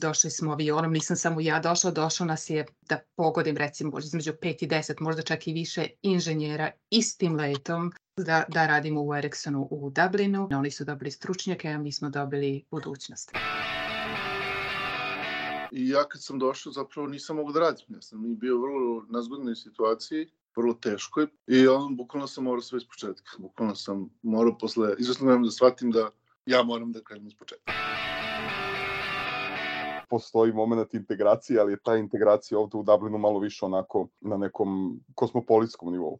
došli smo avionom, nisam samo ja došla, došao nas je, da pogodim recimo, između 5 i 10, možda čak i više inženjera istim letom da, da radimo u Ericssonu u Dublinu. Oni su dobili stručnjake, a mi smo dobili budućnost. I ja kad sam došao zapravo nisam mogu da radim. Ja sam bio u vrlo nazgodnoj situaciji, vrlo teškoj i on bukvalno sam morao sve iz početka. Bukvalno sam morao posle izvesno da shvatim da ja moram da krenem iz početka postoji moment integracije, ali je ta integracija ovde u Dublinu malo više onako na nekom kosmopolitskom nivou.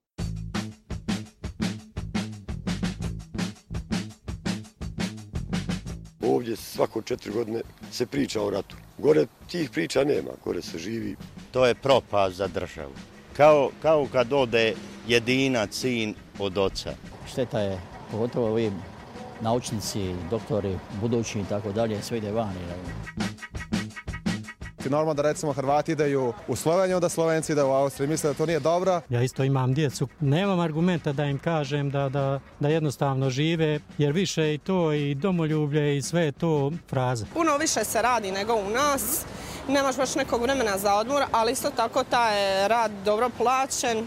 Ovdje svako četiri godine se priča o ratu. Gore tih priča nema, gore se živi. To je propast za državu. Kao, kao kad ode jedina sin od oca. Šteta je, pogotovo ovi naučnici, doktori, budući i tako dalje, sve ide vani. Normalno da recimo Hrvati ideju u Sloveniju, onda Slovenci ideju u Austriju. Misle da to nije dobro. Ja isto imam djecu. Nemam argumenta da im kažem da, da, da jednostavno žive, jer više i to i domoljublje i sve to fraza. Puno više se radi nego u nas. Nemaš baš nekog vremena za odmor, ali isto tako taj rad dobro plaćen.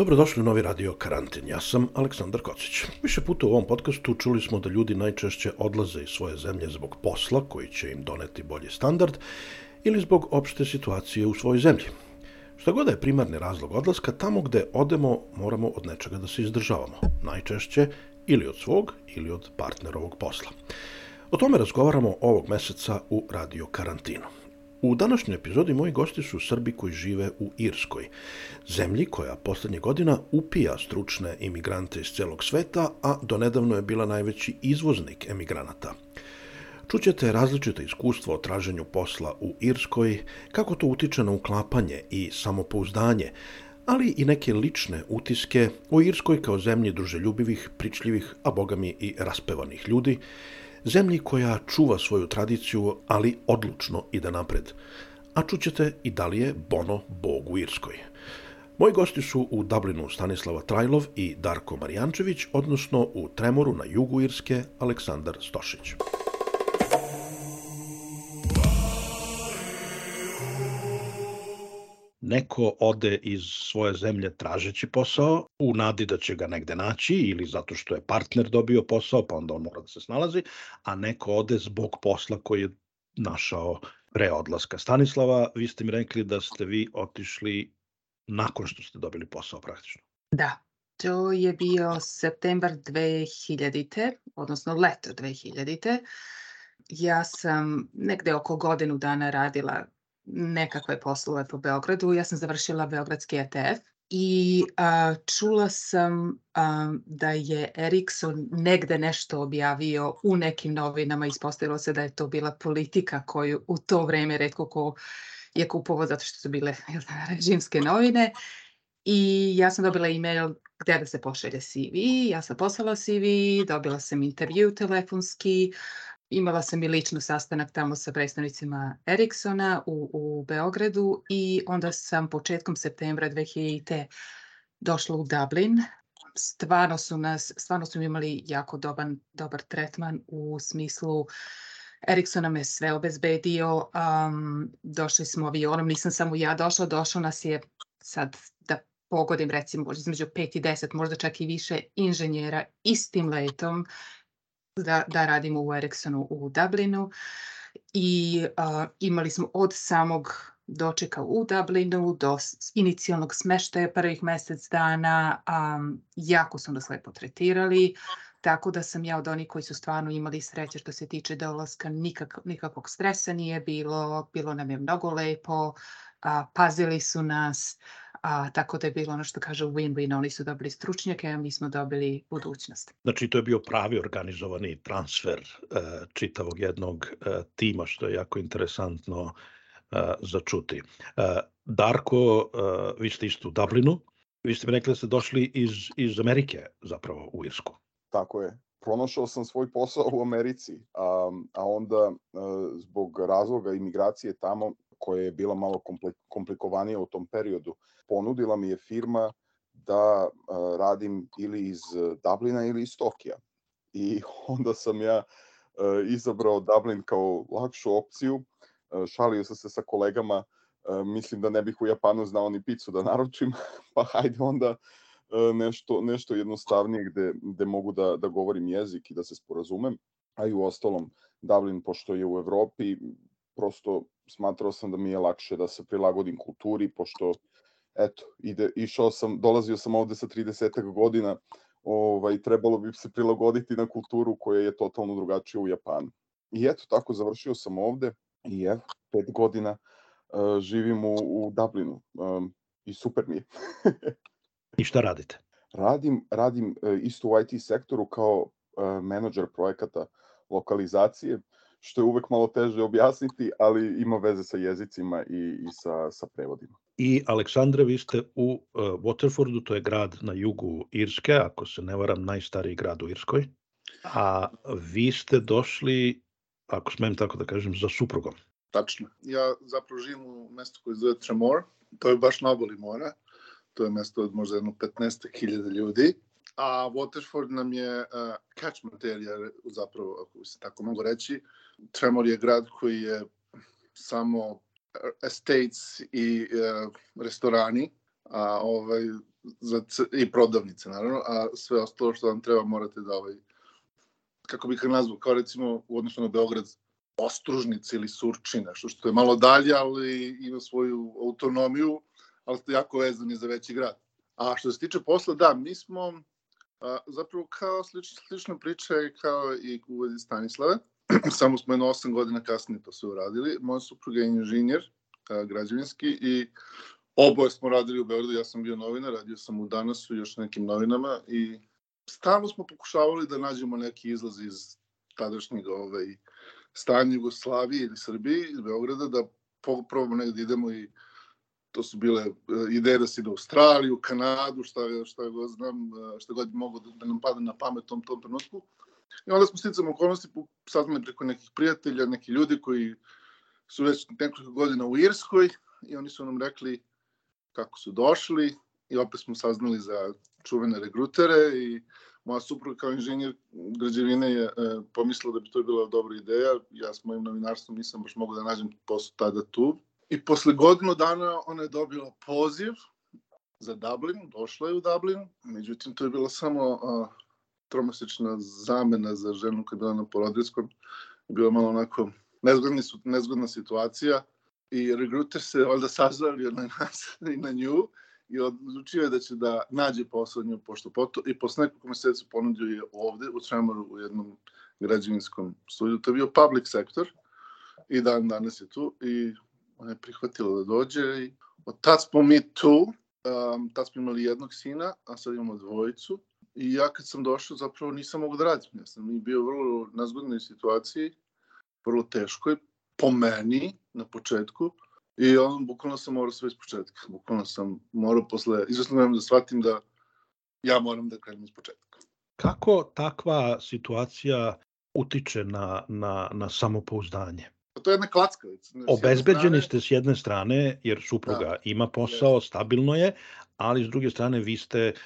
Dobrodošli u novi radio Karantin. Ja sam Aleksandar Kocić. Više puta u ovom podcastu čuli smo da ljudi najčešće odlaze iz svoje zemlje zbog posla koji će im doneti bolji standard ili zbog opšte situacije u svojoj zemlji. Šta god da je primarni razlog odlaska, tamo gde odemo moramo od nečega da se izdržavamo. Najčešće ili od svog ili od partnerovog posla. O tome razgovaramo ovog meseca u Radio Karantinu. U današnjoj epizodi moji gosti su Srbi koji žive u Irskoj, zemlji koja poslednje godina upija stručne imigrante iz celog sveta, a donedavno je bila najveći izvoznik emigranata. Čućete različite iskustva o traženju posla u Irskoj, kako to utiče na uklapanje i samopouzdanje, ali i neke lične utiske o Irskoj kao zemlji druželjubivih, pričljivih, a bogami i raspevanih ljudi, zemlji koja čuva svoju tradiciju, ali odlučno ide napred. A čućete i da li je Bono bog u Irskoj. Moji gosti su u Dublinu Stanislava Trajlov i Darko Marijančević, odnosno u Tremoru na jugu Irske Aleksandar Stošić. Neko ode iz svoje zemlje tražeći posao u nadi da će ga negde naći ili zato što je partner dobio posao pa onda on mora da se snalazi, a neko ode zbog posla koji je našao pre odlaska. Stanislava, vi ste mi rekli da ste vi otišli nakon što ste dobili posao praktično. Da, to je bio septembar 2000. odnosno leto 2000. Ja sam negde oko godinu dana radila nekakve poslove po Beogradu. Ja sam završila Beogradski ETF i a, čula sam a, da je Ericsson negde nešto objavio u nekim novinama. Ispostavilo se da je to bila politika koju u to vreme redko ko je kupovao zato što su bile režimske novine. I ja sam dobila e-mail gde da se pošalje CV. Ja sam poslala CV, dobila sam intervju telefonski, Imala sam i ličnu sastanak tamo sa predstavnicima Ericssona u, u Beogradu i onda sam početkom septembra 2000. došla u Dublin. Stvarno su nas, stvarno su imali jako dobar, dobar tretman u smislu Ericsson nam je sve obezbedio, um, došli smo avionom, nisam samo ja došla, došao nas je sad da pogodim recimo između 5 i 10, možda čak i više inženjera istim letom da, da radimo u Ericssonu u Dublinu i uh, imali smo od samog dočeka u Dublinu do inicijalnog smeštaja prvih mesec dana, um, jako su nas lepo tretirali, tako da sam ja od onih koji su stvarno imali sreće što se tiče dolaska, nikak, nikakvog stresa nije bilo, bilo nam je mnogo lepo, a, pazili su nas, A, tako da je bilo ono što kaže win-win, oni su dobili stručnjake, a mi smo dobili budućnost. Znači, to je bio pravi organizovani transfer uh, čitavog jednog uh, tima, što je jako interesantno uh, za čuti. Uh, Darko, uh, vi ste isto u Dublinu, vi ste mi rekli da ste došli iz, iz Amerike zapravo u Irsku. Tako je. Pronašao sam svoj posao u Americi, a, a onda zbog razloga imigracije tamo, koja je bila malo komplikovanija u tom periodu, ponudila mi je firma da radim ili iz Dublina ili iz Tokija. I onda sam ja izabrao Dublin kao lakšu opciju, šalio sam se sa kolegama, mislim da ne bih u Japanu znao ni picu da naručim, pa hajde onda nešto, nešto jednostavnije gde, gde mogu da, da govorim jezik i da se sporazumem, a i u ostalom Dublin, pošto je u Evropi, prosto smatrao sam da mi je lakše da se prilagodim kulturi, pošto eto, ide, išao sam, dolazio sam ovde sa 30 godina, ovaj, trebalo bi se prilagoditi na kulturu koja je totalno drugačija u Japanu. I eto, tako završio sam ovde i evo, pet godina uh, živim u, u Dublinu um, i super mi je. I šta radite? Radim, radim uh, isto u IT sektoru kao uh, menadžer projekata lokalizacije, što je uvek malo teže objasniti, ali ima veze sa jezicima i, i sa, sa prevodima. I Aleksandra, vi ste u uh, Waterfordu, to je grad na jugu Irske, ako se ne varam, najstariji grad u Irskoj. A vi ste došli, ako smem tako da kažem, za suprugom. Tačno. Ja zapravo živim u mestu koje zove Tremor, to je baš na oboli mora. To je mesto od možda jedno 15.000 ljudi a Waterford nam je uh, catchment area, zapravo, ako se tako mogu reći. Tremor je grad koji je samo estates i uh, restorani, a ovaj za i prodavnice naravno, a sve ostalo što vam treba morate da ovaj kako bih ga nazvao, kao recimo u odnosu na Beograd Ostružnice ili Surčina, što, što je malo dalje, ali ima svoju autonomiju, ali ste jako vezani za veći grad. A što se tiče posla, da, mi smo A, zapravo kao slična, slična priča je kao i u Stanislave, samo smo jedno osam godina kasnije to sve uradili. Moja supruga je inženjer građevinski i oboje smo radili u Beogradu, ja sam bio novinar, radio sam u Danasu i još nekim novinama i stalno smo pokušavali da nađemo neki izlaz iz tadašnjeg ovaj, stanja Jugoslavije ili Srbije, iz Beograda, da probamo negde idemo i to su bile e, ideje da se ide u Australiju, Kanadu, šta, šta god znam, e, šta god mogu da, da nam pada na pamet u tom, tom trenutku. I onda smo sticam okolnosti saznali preko nekih prijatelja, neki ljudi koji su već nekoliko godina u Irskoj i oni su nam rekli kako su došli i opet smo saznali za čuvene regrutere i moja supruga kao inženjer građevine je e, pomislila da bi to bila dobra ideja. Ja s mojim novinarstvom nisam baš mogu da nađem posao tada tu I posle godinu dana ona je dobila poziv za Dublin, došla je u Dublin, međutim to je bila samo a, tromesečna zamena za ženu je bila na porodiljskom. Bila malo onako nezgodna, nezgodna situacija i regruter se valjda sazvalio na nas i na nju i odlučio je da će da nađe posao nju pošto poto i posle nekoliko meseci ponudio je ovde u Tremoru u jednom građevinskom studiju. To je bio public sektor i dan danas je tu i ona je prihvatila da dođe i od tad smo mi tu, um, tad smo imali jednog sina, a sad imamo dvojicu. I ja kad sam došao zapravo nisam mogu da radim. Ja sam bio vrlo nazgodnoj situaciji, vrlo teškoj, po meni na početku. I on, bukvalno sam morao sve iz početka. Bukvalno sam morao posle, izvesno vremena da shvatim da ja moram da krenem iz početka. Kako takva situacija utiče na, na, na samopouzdanje? Pa to je jedna klackavica. Obezbeđeni ste s jedne strane, jer supruga da. ima posao, yes. stabilno je, ali s druge strane vi ste uh,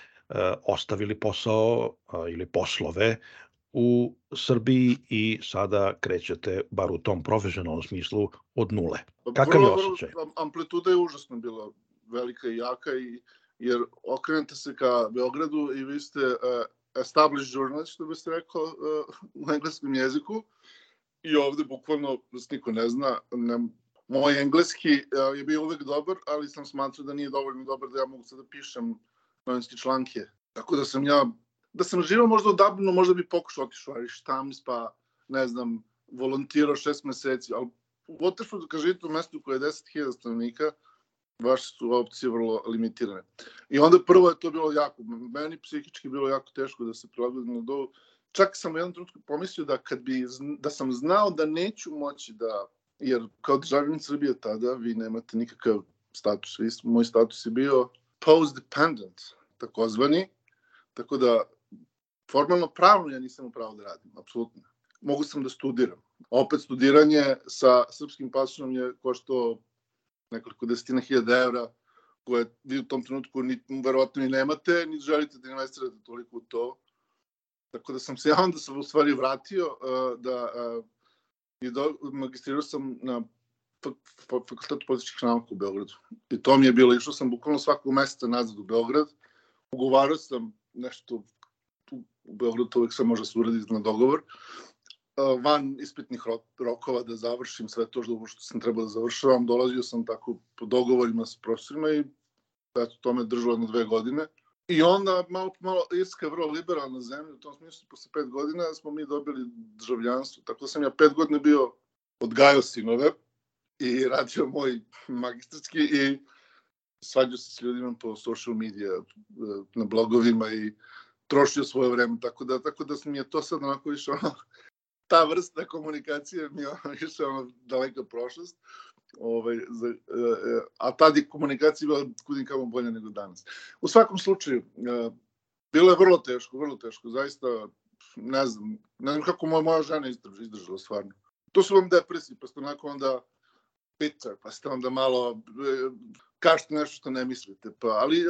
ostavili posao uh, ili poslove u Srbiji i sada krećete, bar u tom profesionalnom smislu, od nule. Pa Kakav je osjećaj? Amplituda je užasno bila velika i jaka, i, jer okrenete se ka Beogradu i vi ste uh, established journalist, što biste rekao uh, u engleskom jeziku, i ovde bukvalno, se niko ne zna, ne, moj engleski uh, je bio uvek dobar, ali sam smatrao da nije dovoljno dobar da ja mogu sad da pišem novinske članke. Tako da sam ja, da sam živao možda Dublinu, možda bi pokušao otišao ali Štams, pa ne znam, volontirao šest meseci, ali u Waterfordu, kad živite u mestu koje je 10.000 stanovnika, vaše su opcije vrlo limitirane. I onda prvo je to bilo jako, meni psihički bilo jako teško da se prilagodim na dovu. Čak sam u jednom trenutku pomislio da kad bi, da sam znao da neću moći da, jer kao državljan Srbije tada vi nemate nikakav status, vi, moj status je bio post-dependent, takozvani, tako da formalno pravno ja nisam u pravo da radim, apsolutno. Mogu sam da studiram. Opet studiranje sa srpskim pasošom je košto nekoliko desetina hiljada evra koje vi u tom trenutku ni, verovatno ni nemate, ni želite da investirate toliko u to. Tako da sam se ja onda sam u stvari vratio da i do, magistrirao sam na fakultetu političkih nauka u Beogradu. I to mi je bilo, išao sam bukvalno svakog meseca nazad u Beograd, ugovarao sam nešto tu u Beogradu, uvek se može se uraditi na dogovor, van ispitnih rokova da završim sve to što, sam trebao da završavam, dolazio sam tako po dogovorima sa profesorima i eto, to me držalo na dve godine. I onda malo po malo, Irska je vrlo liberalna zemlja, u tom smislu posle pet godina smo mi dobili državljanstvo, tako da sam ja pet godina bio odgajao sinove i radio moj magistarski i svađao se s ljudima po social media, na blogovima i trošio svoje vreme, tako da, tako da mi je to sad onako više ono, ta vrsta komunikacije mi je više ono daleka prošlost. Ovaj, za, e, e, a tad je komunikacija bila kudim kamo bolja nego danas. U svakom slučaju, e, bilo je vrlo teško, vrlo teško, zaista, ne znam, ne znam kako moja, moja žena izdržala stvarno. To su vam depresije, pa ste onako onda bitter, pa ste onda malo kažete nešto što ne mislite. Pa, ali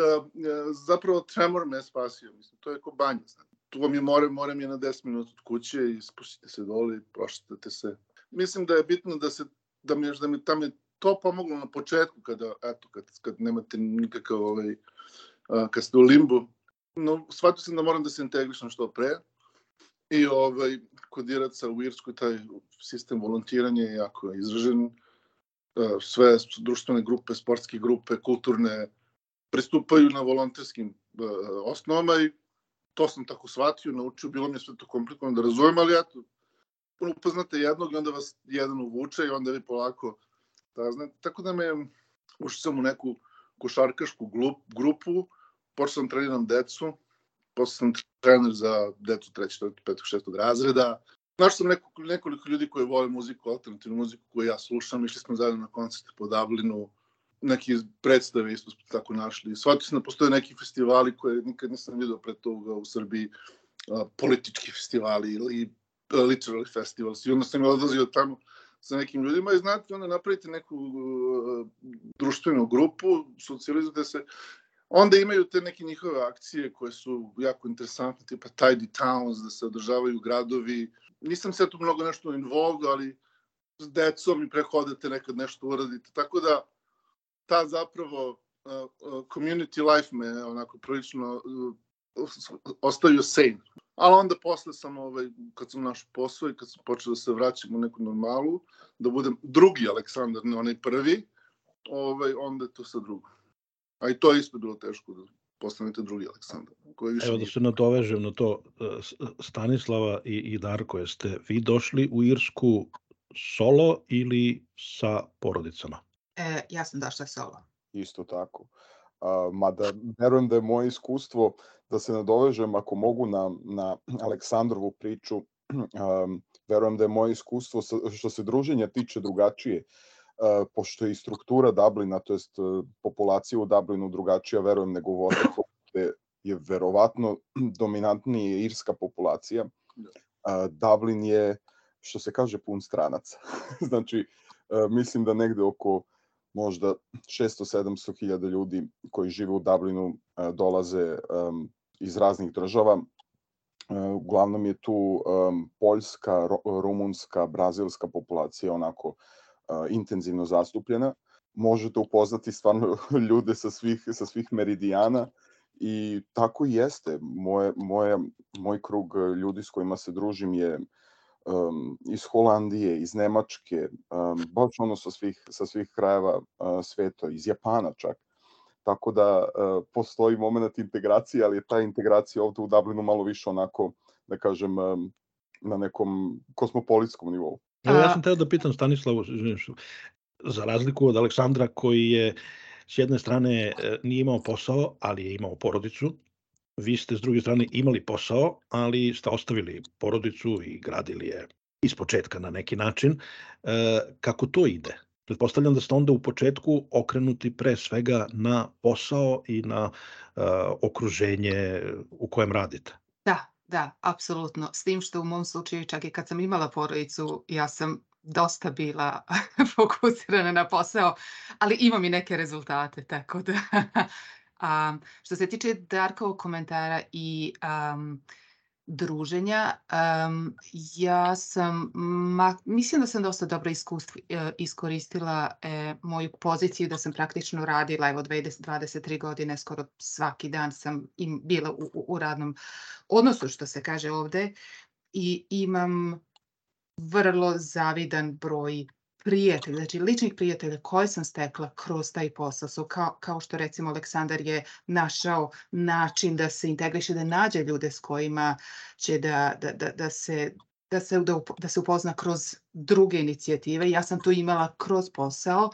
zapravo tremor me spasio, mislim, to je ko banja, znam tu vam je more, more mi je na 10 minuta od kuće i spustite se dole i prošetate se. Mislim da je bitno da se, da mi, da mi tam je to pomoglo na početku kada, eto, kad, kad nemate nikakav, ovaj, kad ste u limbu. No, shvatio sam da moram da se integrišem što pre. I ovaj, kod Iraca u Irskoj taj sistem volontiranja je jako izražen. Sve društvene grupe, sportske grupe, kulturne, pristupaju na volonterskim osnovama i to sam tako shvatio, naučio, bilo mi je sve to komplikovano da razumem, ali eto, upoznate jednog i onda vas jedan uvuče i onda vi polako saznate. Tako da me, ušao sam u neku košarkašku grupu, počeo sam treniram decu, posle sam trener za decu 3. 4. 5. 6. razreda. Našao sam neko, nekoliko ljudi koji vole muziku, alternativnu muziku koju ja slušam, išli smo zajedno na koncerte po Dublinu, neki predstave isto smo tako našli. Shvatio sam da postoje neki festivali koje nikad nisam vidio pre toga u Srbiji, a, politički festivali ili literary festivals. I onda sam odlazio tamo sa nekim ljudima i znate, onda napravite neku uh, društvenu grupu, socijalizujete se, onda imaju te neke njihove akcije koje su jako interesantne, tipa Tidy Towns, da se održavaju gradovi. Nisam se tu mnogo nešto involved, ali s decom i prehodate nekad nešto uradite. Tako da, ta zapravo uh, community life me onako prilično uh, ostavio sane. Ali onda posle sam, ovaj, kad sam naš posao i kad sam počeo da se vraćam u neku normalu, da budem drugi Aleksandar, ne onaj prvi, ovaj, onda je to sa drugo. A i to je isto bilo teško da postanete drugi Aleksandar. Koji više Evo da se nadovežem na to, Stanislava i, i Darko, jeste vi došli u Irsku solo ili sa porodicama? E, ja sam došla solo. Isto tako. A, mada verujem da je moje iskustvo, da se nadovežem ako mogu na, na Aleksandrovu priču, um, verujem da je moje iskustvo što se druženja tiče drugačije, uh, pošto je i struktura Dublina, to jest uh, populacija u Dublinu drugačija, verujem nego u Waterfallu, gde je verovatno dominantnije irska populacija. Uh, Dublin je, što se kaže, pun stranaca. znači, uh, mislim da negde oko možda 600-700 hiljada ljudi koji žive u Dublinu e, dolaze iz raznih država. E, uglavnom je tu poljska, rumunska, brazilska populacija onako uh, intenzivno zastupljena. Možete upoznati stvarno ljude sa svih, sa svih meridijana i tako jeste. Moje, moje, moj krug ljudi s kojima se družim je um, iz Holandije, iz Nemačke, um, baš ono sa svih, sa svih krajeva uh, sveta, iz Japana čak. Tako da uh, postoji moment integracije, ali je ta integracija ovde u Dublinu malo više onako, da kažem, um, na nekom kosmopolitskom nivou. Evo, ja sam teo da pitam Stanislavu, za razliku od Aleksandra koji je s jedne strane nije imao posao, ali je imao porodicu, vi ste s druge strane imali posao, ali ste ostavili porodicu i gradili je iz početka na neki način. Kako to ide? Pretpostavljam da ste onda u početku okrenuti pre svega na posao i na uh, okruženje u kojem radite. Da, da, apsolutno. S tim što u mom slučaju čak i kad sam imala porodicu, ja sam dosta bila fokusirana na posao, ali imam i neke rezultate, tako da... um, što se tiče Darkovog komentara i um, druženja. Um, ja sam, ma, mislim da sam dosta dobro iskustvo, e, iskoristila e, moju poziciju da sam praktično radila, evo 20, 23 godine, skoro svaki dan sam im bila u, u, u radnom odnosu, što se kaže ovde, i imam vrlo zavidan broj prijatelja, znači ličnih prijatelja koje sam stekla kroz taj posao. So, kao, kao što recimo Aleksandar je našao način da se integriše, da nađe ljude s kojima će da, da, da, da se da se, da, da se upozna kroz druge inicijative. Ja sam to imala kroz posao,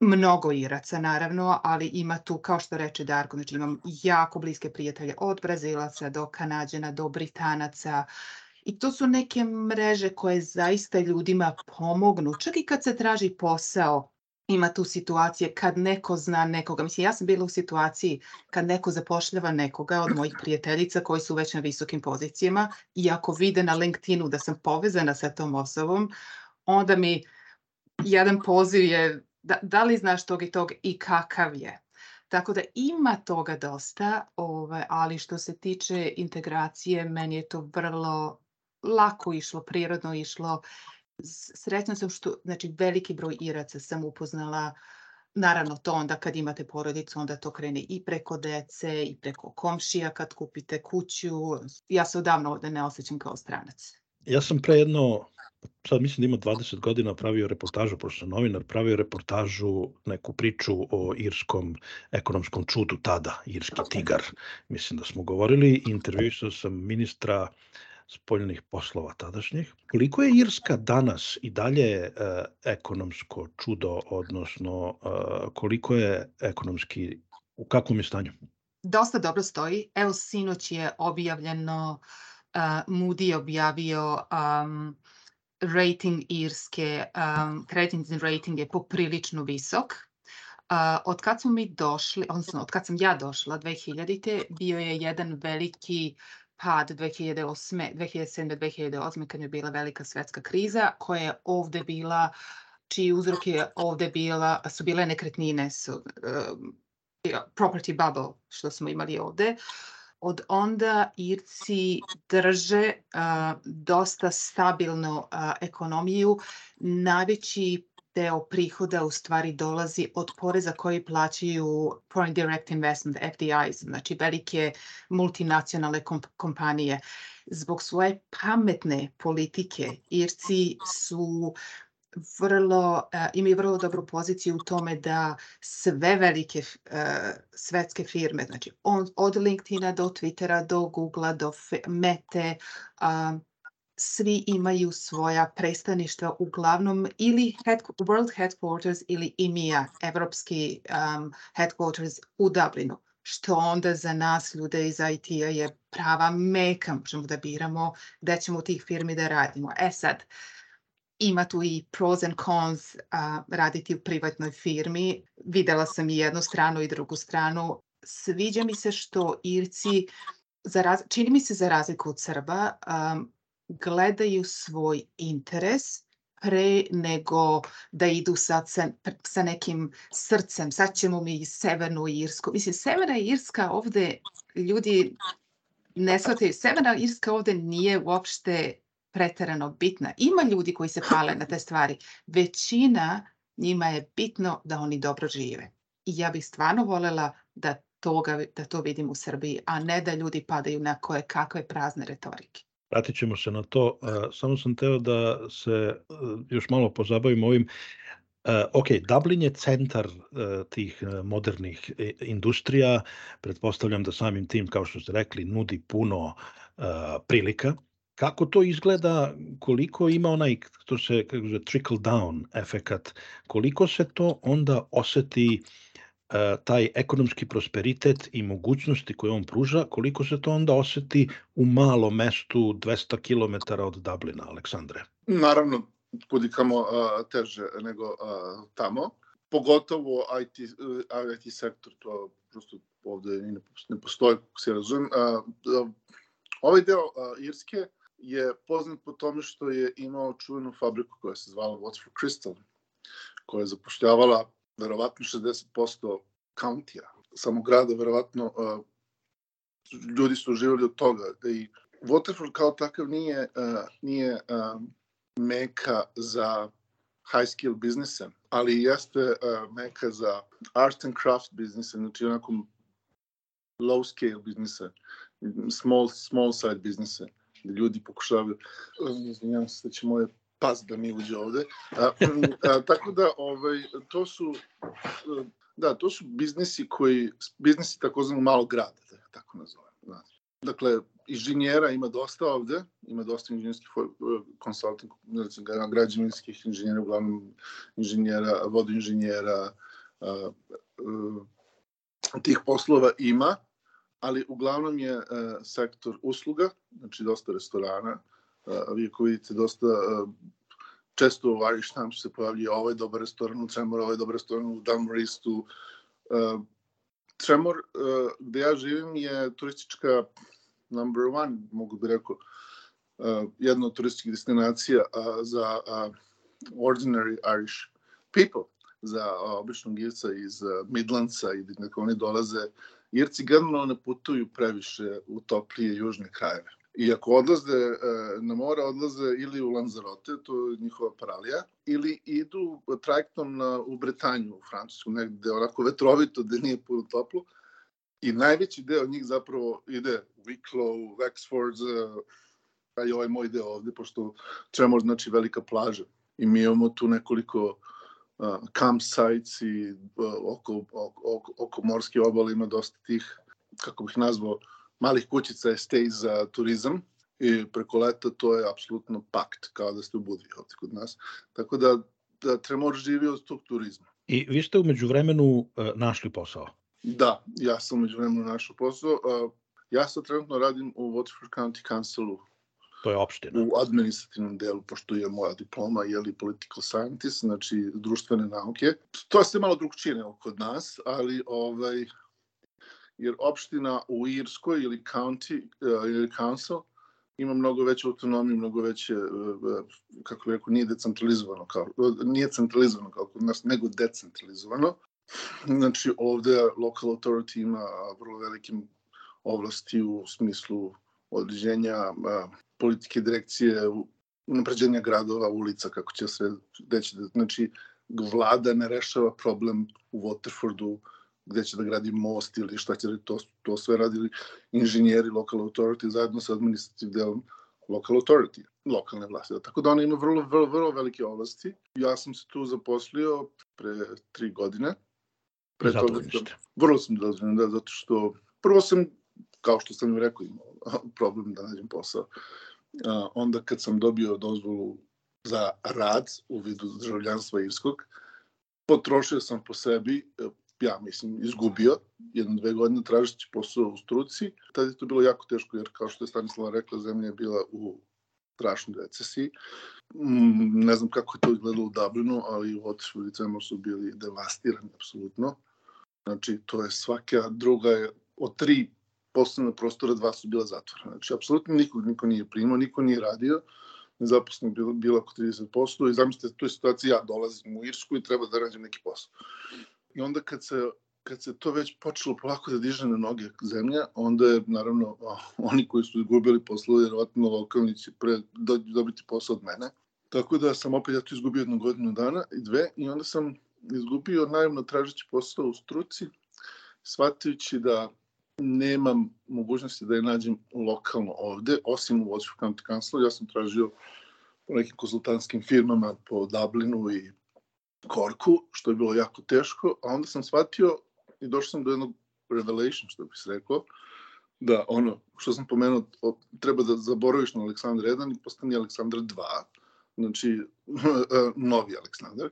mnogo Iraca naravno, ali ima tu, kao što reče Darko, znači imam jako bliske prijatelje od Brazilaca do Kanadjana, do Britanaca, I to su neke mreže koje zaista ljudima pomognu. Čak i kad se traži posao, ima tu situacije kad neko zna nekoga. Mislim, ja sam bila u situaciji kad neko zapošljava nekoga od mojih prijateljica koji su već na visokim pozicijama i ako vide na LinkedInu da sam povezana sa tom osobom, onda mi jedan poziv je da, da li znaš tog i tog i kakav je. Tako da ima toga dosta, ove, ali što se tiče integracije, meni je to vrlo lako išlo, prirodno išlo. Srećna sam što, znači, veliki broj Iraca sam upoznala Naravno, to onda kad imate porodicu, onda to krene i preko dece i preko komšija kad kupite kuću. Ja se odavno ovde ne osjećam kao stranac. Ja sam pre jedno, sad mislim da ima 20 godina pravio reportažu, pošto sam novinar, pravio reportažu, neku priču o irskom ekonomskom čudu tada, irski tigar. Mislim da smo govorili, intervjuisao sam ministra uh, spoljnih poslova tadašnjih. Koliko je Irska danas i dalje e, ekonomsko čudo, odnosno e, koliko je ekonomski, u kakvom je stanju? Dosta dobro stoji. Evo, sinoć je objavljeno, uh, Moody je objavio um, rating Irske, um, kreditni rating je poprilično visok. Uh, od kad smo mi došli, odnosno od kad sam ja došla 2000. bio je jedan veliki pad 2008. 2007. 2008. kad je bila velika svetska kriza koja je ovde bila čiji uzrok je ovde bila, su bile nekretnine, su, um, property bubble što smo imali ovde. Od onda Irci drže uh, dosta stabilnu uh, ekonomiju. Najveći deo prihoda u stvari dolazi od poreza koji plaćaju Foreign Direct Investment, FDIs, znači velike multinacionalne komp kompanije. Zbog svoje pametne politike Irci su vrlo, uh, imaju vrlo dobru poziciju u tome da sve velike uh, svetske firme, znači on, od LinkedIna do Twittera, do Googlea, do Mete, uh, svi imaju svoja predstavništva uglavnom ili head, World Headquarters ili EMEA, evropski um, headquarters u Dublinu, što onda za nas ljude iz IT-a je prava meka, možemo da biramo gde ćemo u tih firmi da radimo. E sad, ima tu i pros and cons a, raditi u privatnoj firmi. Videla sam i jednu stranu i drugu stranu. Sviđa mi se što Irci, za raz, čini mi se za razliku od Srba, um, gledaju svoj interes pre nego da idu sad sa, sa nekim srcem. Sad ćemo mi Severnu Irsku. Mislim, Severna Irska ovde ljudi ne shvataju. Severna Irska ovde nije uopšte preterano bitna. Ima ljudi koji se pale na te stvari. Većina njima je bitno da oni dobro žive. I ja bih stvarno volela da, toga, da to vidim u Srbiji, a ne da ljudi padaju na koje kakve prazne retorike. Vratit ćemo se na to. Samo sam teo da se e, još malo pozabavim ovim. E, ok, Dublin je centar e, tih modernih industrija. Pretpostavljam da samim tim, kao što ste rekli, nudi puno prilika. Kako to izgleda, koliko ima onaj, to se kaže, trickle down efekat, koliko se to onda oseti e, taj ekonomski prosperitet i mogućnosti koje on pruža, koliko se to onda oseti u malom mestu 200 km od Dublina, Aleksandre? Naravno, kudikamo uh, teže nego uh, tamo. Pogotovo IT, IT sektor, to prosto ovde ne, postoji, kako se razumem. Ovaj deo Irske je poznat po tome što je imao čuvenu fabriku koja se zvala What's for Crystal, koja je zapošljavala verovatno 60% countija, samo grada, verovatno uh, ljudi su živjeli od toga. I Waterford kao takav nije, uh, nije uh, meka za high skill biznise, ali jeste uh, meka za art and craft biznise, znači onako low scale biznise, small, small side biznise, gde ljudi pokušavaju, izvinjam se da će moje pas da mi uđe ovde. A, a, tako da, ovaj, to su, da, to su biznisi koji, biznisi takozvano malog grada, da tako nazovem. Da. Dakle, inženjera ima dosta ovde, ima dosta inženjerskih konsultant, građevinskih inženjera, uglavnom inženjera, vodoinženjera, tih poslova ima, ali uglavnom je sektor usluga, znači dosta restorana, vi ako vidite dosta često u Irish Times se pojavljuje ovaj dobar restoran u Tremor, ovaj dobar restoran u Dunmoristu. Tremor, gde ja živim, je turistička number one, mogu bi rekao, jedna od turističkih destinacija za ordinary Irish people, za običnog Irca iz Midlandsa i gde oni dolaze. Irci generalno ne putuju previše u toplije južne krajeve I ako odlaze e, na more, odlaze ili u Lanzarote, to je njihova paralija, ili idu trajektom na, u Bretanju, u Francusku, negde onako vetrovito, gde nije puno toplo. I najveći deo njih zapravo ide u Wicklow, Wexford, a i ovaj moj deo ovde, pošto Tremor znači velika plaža. I mi imamo tu nekoliko uh, campsites i uh, oko, oko, oko morske obale ima dosta tih, kako bih nazvao, malih kućica je stay za turizam i preko leta to je apsolutno pakt, kao da ste u Budvi ovde kod nas. Tako da, da Tremor živi od tog turizma. I vi ste umeđu vremenu uh, našli posao? Da, ja sam umeđu vremenu našao posao. Ja sad trenutno radim u Waterford County Councilu To je opština. U administrativnom delu, pošto je moja diploma, je li political scientist, znači društvene nauke. To je sve malo drugčije nego kod nas, ali ovaj, jer opština u Irskoj ili county uh, ili council ima mnogo veće autonomije, mnogo veće, uh, kako bih rekao, nije decentralizovano, kao, nije centralizovano kao kod nas, nego decentralizovano. Znači, ovde local authority ima vrlo velikim ovlasti u smislu određenja politike direkcije, napređenja gradova, ulica, kako će se deći. Znači, vlada ne rešava problem u Waterfordu, gde će da gradi most ili šta će da to, to sve radili inženjeri local authority zajedno sa administrativnim delom local authority, lokalne vlasti. Tako da ona ima vrlo, vrlo, vrlo velike oblasti. Ja sam se tu zaposlio pre tri godine. Pre toga, vrlo sam zadovoljan, da, zato što prvo sam, kao što sam im rekao, imao problem da nađem posao. A, onda kad sam dobio dozvolu za rad u vidu državljanstva irskog, potrošio sam po sebi ja mislim, izgubio jedno, dve godine tražeći posao u struci. Tada je to bilo jako teško, jer kao što je Stanislava rekla, zemlja je bila u strašnoj recesiji. Mm, ne znam kako je to izgledalo u Dublinu, ali u Otišu i Cemor su bili devastirani, apsolutno. Znači, to je svaka druga, je, od tri poslovne prostora, dva su bila zatvorena. Znači, apsolutno nikog niko nije primao, niko nije radio nezaposlenih bilo, bilo oko 30% i zamislite, tu je situacija, ja dolazim u Irsku i treba da rađem neki posao. I onda kad se kad se to već počelo polako da diže na noge zemlja, onda je, naravno, oni koji su izgubili posao, vjerovatno lokalni će pre dobiti posao od mene. Tako da sam opet ja tu izgubio jednu godinu dana i dve i onda sam izgubio naivno tražeći posao u struci, shvatajući da nemam mogućnosti da je nađem lokalno ovde, osim u Watchford County Council. Ja sam tražio po nekim konsultantskim firmama po Dublinu i Korku, što je bilo jako teško, a onda sam shvatio i došao sam do jednog revelation, što bih rekao, da ono, što sam pomenuo, treba da zaboraviš na Aleksandra 1 i postani Aleksandar 2, znači novi Aleksandar.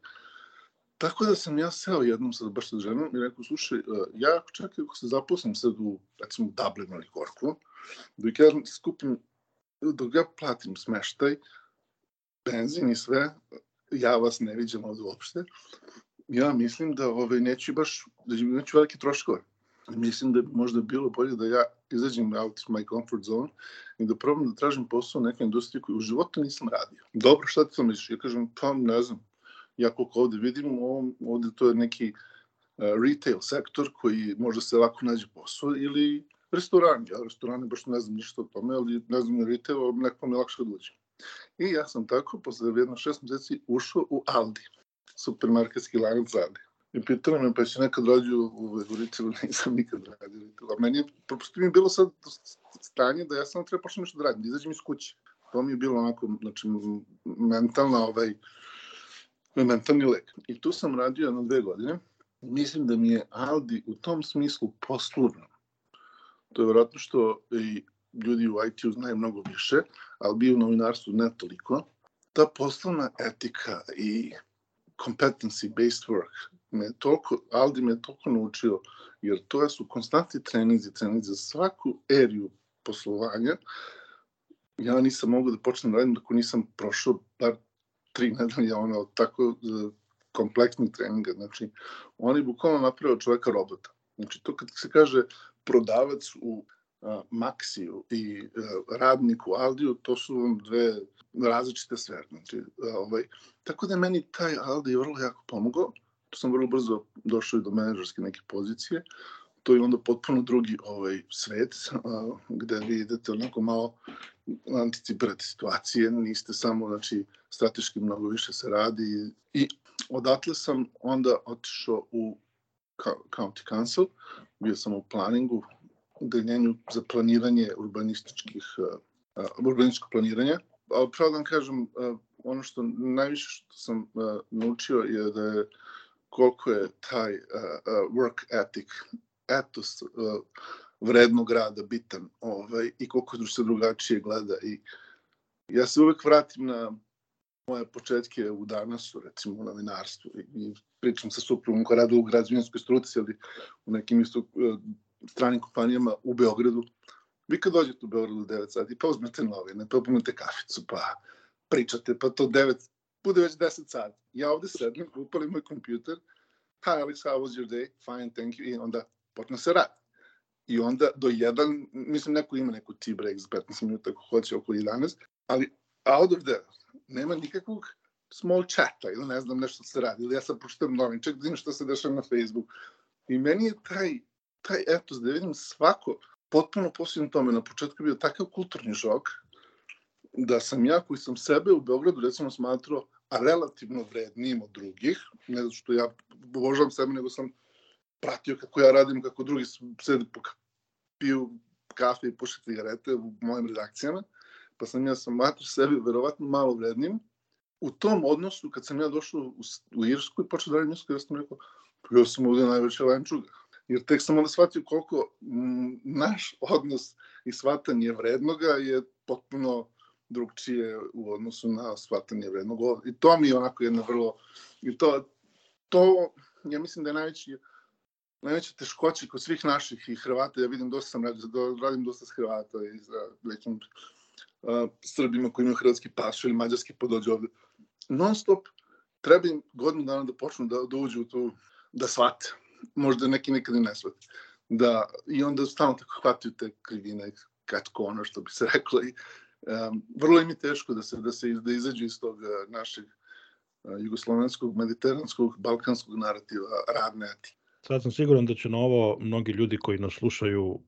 Tako da sam ja seo jednom sad baš sa ženom i rekao, slušaj, uh, ja čak ako se zaposlim sad u, recimo, Dublinu ili Korku, dok ja skupim, dok ja platim smeštaj, benzin i sve, ja vas ne viđam ovde uopšte, ja mislim da ovaj, neću baš, da neću velike troškove. Mislim da bi možda bilo bolje da ja izađem out of my comfort zone i da probam da tražim posao u nekoj industriji koju u životu nisam radio. Dobro, šta ti to misliš? Ja kažem, pa ne znam, ja koliko ovde vidim, ovom, ovde to je neki uh, retail sektor koji možda se lako nađe posao ili restoran. Ja restorane baš ne znam ništa o tome, ali ne znam retail, neko mi je lakše da uđem. I ja sam tako, posle jedno šest meseci, ušao u Aldi, supermarketski lanac Aldi. I pitala me, pa si nekad radio u Vegoricilu, nisam nikad radio. A meni je, prosto mi je bilo sad stanje da ja sam treba počnem nešto da radim, da izađem iz kuće. To mi je bilo onako, znači, mentalna, ovaj, mentalni lek. I tu sam radio na dve godine. Mislim da mi je Aldi u tom smislu poslovno. To je vjerojatno što i ljudi u IT-u znaju mnogo više, ali bi u novinarstvu ne toliko. Ta poslovna etika i competency-based work me toliko, Aldi me toliko naučio, jer to su konstantni treninzi, treninzi za svaku eriju poslovanja. Ja nisam mogao da počnem da radim dok nisam prošao bar tri nedelja ono, tako e, kompleksnih treninga. Znači, oni bukvalno napravio čoveka robota. Znači, to kad se kaže prodavac u Maxiju i a, radnik u Aldiju, to su vam dve različite sfere. Znači, a, ovaj, tako da je meni taj Aldi vrlo jako pomogao. Tu sam vrlo brzo došao i do menedžerske neke pozicije. To je onda potpuno drugi ovaj svet, a, gde vi idete onako malo anticipirate situacije, niste samo, znači, strateški mnogo više se radi i odatle sam onda otišao u County Council, bio sam u planingu, u deljenju za planiranje urbanističkih, uh, urbanističkog planiranja. Ali pravo da vam kažem, uh, ono što najviše što sam naučio je da je koliko je taj work ethic, etos vrednog rada bitan ovaj, i koliko se drugačije gleda i ja se uvek vratim na moje početke u danasu, recimo u novinarstvu i pričam sa suprugom koja radi u građevinskoj struci, ali u nekim isto stranim kompanijama u Beogradu. Vi kad dođete u Beogradu u 9 sati, pa uzmete novine, pa pomete kaficu, pa pričate, pa to 9, bude već 10 sati. Ja ovde sedem, upalim moj kompjuter, hi Alex, how was your day? Fine, thank you, i onda počne se rad. I onda do jedan, mislim neko ima neku tea break za 15 minuta ako hoće oko 11, ali out of there, nema nikakvog small chata ili ne znam nešto se radi, ili ja sam pročitam novin, ček da vidim što se dešava na Facebook. I meni je taj, taj etos da vidim svako potpuno posljedno tome, na početku je bio takav kulturni šok, da sam ja koji sam sebe u Beogradu recimo smatrao relativno vrednijim od drugih, ne zato što ja obožavam sebe, nego sam pratio kako ja radim, kako drugi sede po piju kafe i puše cigarete u mojim redakcijama, pa sam ja sam smatrao sebe verovatno malo vrednim. U tom odnosu, kad sam ja došao u, u Irsku i počeo da radim Irsku, ja sam rekao, pa ja sam ovde najveća lančuga. Jer tek sam onda shvatio koliko naš odnos i shvatanje vrednoga je potpuno drugčije u odnosu na shvatanje vrednog. I to mi je onako jedna vrlo... I to, to ja mislim da je najveći najveća teškoća kod svih naših i Hrvata, ja vidim dosta sam radio, radim dosta s Hrvata i sa nekim uh, Srbima koji imaju hrvatski paš ili mađarski podođe pa ovde. Non stop treba im godinu dana da počnu da, da uđu u tu, da shvate. Možda neki nekad i ne shvate. Da, I onda stalno tako hvataju te krivine, katko ono što bi se reklo. I, um, vrlo im je teško da se, da se da izađu iz tog našeg uh, jugoslovenskog, mediteranskog, balkanskog narativa radne etike. Sad sam siguran da će na ovo mnogi ljudi koji nas slušaju uh,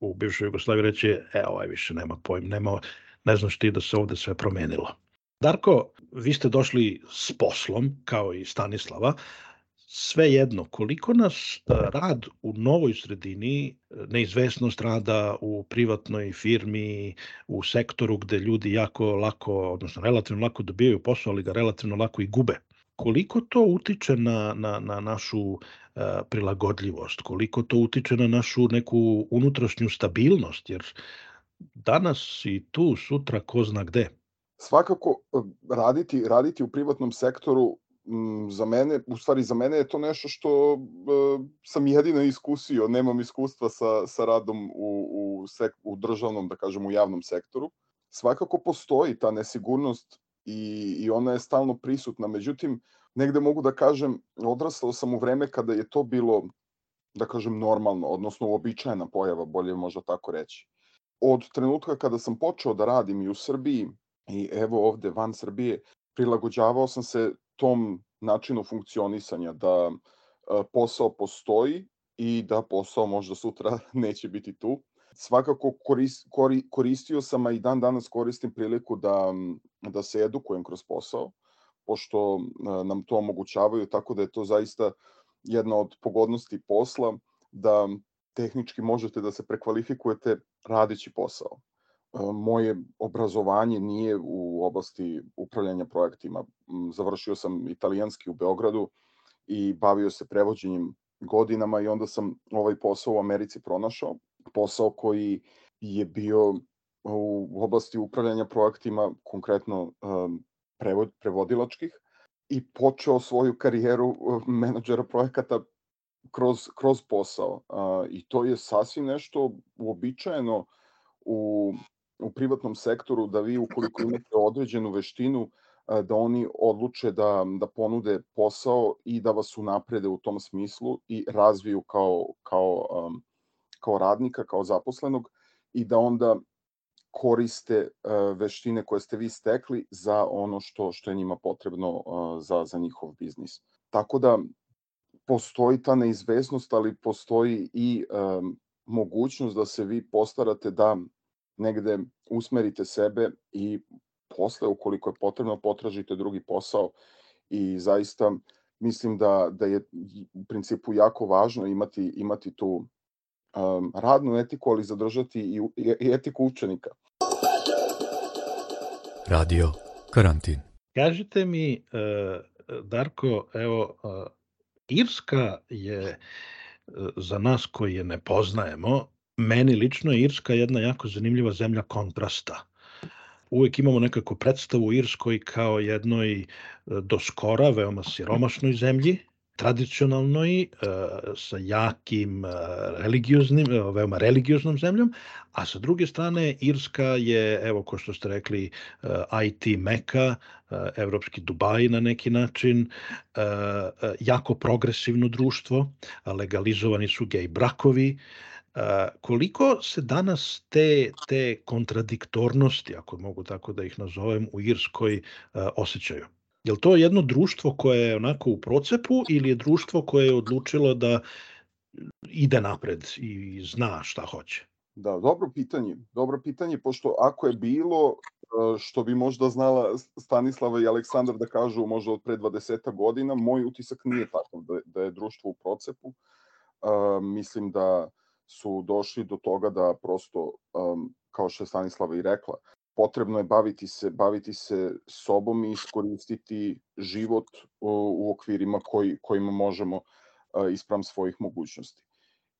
u bivšoj Jugoslaviji reći, e, ovaj više nema pojma, nema, ne znaš ti da se ovde sve promenilo. Darko, vi ste došli s poslom, kao i Stanislava, sve jedno, koliko nas uh, rad u novoj sredini, neizvesnost rada u privatnoj firmi, u sektoru gde ljudi jako lako, odnosno relativno lako dobijaju posao, ali ga relativno lako i gube. Koliko to utiče na, na, na našu prilagodljivost, koliko to utiče na našu neku unutrašnju stabilnost, jer danas i tu, sutra, ko zna gde. Svakako, raditi, raditi u privatnom sektoru za mene, u stvari za mene je to nešto što e, sam jedino iskusio, nemam iskustva sa, sa radom u, u, sek, u državnom, da kažem, u javnom sektoru. Svakako postoji ta nesigurnost i, i ona je stalno prisutna, međutim, negde mogu da kažem, odrastao sam u vreme kada je to bilo, da kažem, normalno, odnosno uobičajena pojava, bolje možda tako reći. Od trenutka kada sam počeo da radim i u Srbiji, i evo ovde van Srbije, prilagođavao sam se tom načinu funkcionisanja, da e, posao postoji i da posao možda sutra neće biti tu. Svakako koristio sam, a i dan danas koristim priliku da, da se edukujem kroz posao, pošto e, nam to omogućavaju, tako da je to zaista jedna od pogodnosti posla, da tehnički možete da se prekvalifikujete radeći posao moje obrazovanje nije u oblasti upravljanja projektima. Završio sam italijanski u Beogradu i bavio se prevođenjem godinama i onda sam ovaj posao u Americi pronašao. Posao koji je bio u oblasti upravljanja projektima, konkretno prevod, prevodilačkih, i počeo svoju karijeru menadžera projekata kroz, kroz posao. I to je sasvim nešto uobičajeno u u privatnom sektoru da vi ukoliko imate određenu veštinu da oni odluče da, da ponude posao i da vas unaprede u tom smislu i razviju kao, kao, um, kao radnika, kao zaposlenog i da onda koriste veštine koje ste vi stekli za ono što, što je njima potrebno za, za njihov biznis. Tako da postoji ta neizvesnost, ali postoji i mogućnost da se vi postarate da negde usmerite sebe i posle, ukoliko je potrebno, potražite drugi posao i zaista mislim da, da je u principu jako važno imati, imati tu um, radnu etiku, ali zadržati i, i etiku učenika. Radio Karantin. Kažite mi, uh, Darko, evo, uh, Irska je uh, za nas koji je ne poznajemo, Meni lično je Irska jedna jako zanimljiva zemlja kontrasta. Uvek imamo nekako predstavu Irskoj kao jednoj e, do skora veoma siromašnoj zemlji, tradicionalnoj, e, sa jakim e, religioznim, veoma religioznom zemljom, a sa druge strane Irska je, evo ko što ste rekli, IT meka, evropski Dubaj na neki način, jako progresivno društvo, legalizovani su gej brakovi, koliko se danas te, te kontradiktornosti, ako mogu tako da ih nazovem, u Irskoj osjećaju? Je li to jedno društvo koje je onako u procepu ili je društvo koje je odlučilo da ide napred i zna šta hoće? Da, dobro pitanje. Dobro pitanje, pošto ako je bilo, što bi možda znala Stanislava i Aleksandar da kažu možda od pre 20 godina, moj utisak nije takav da, da je društvo u procepu. Uh, mislim da su došli do toga da prosto, um, kao što je Stanislava i rekla, potrebno je baviti se, baviti se sobom i iskoristiti život u, u okvirima koji, kojima možemo uh, ispram svojih mogućnosti.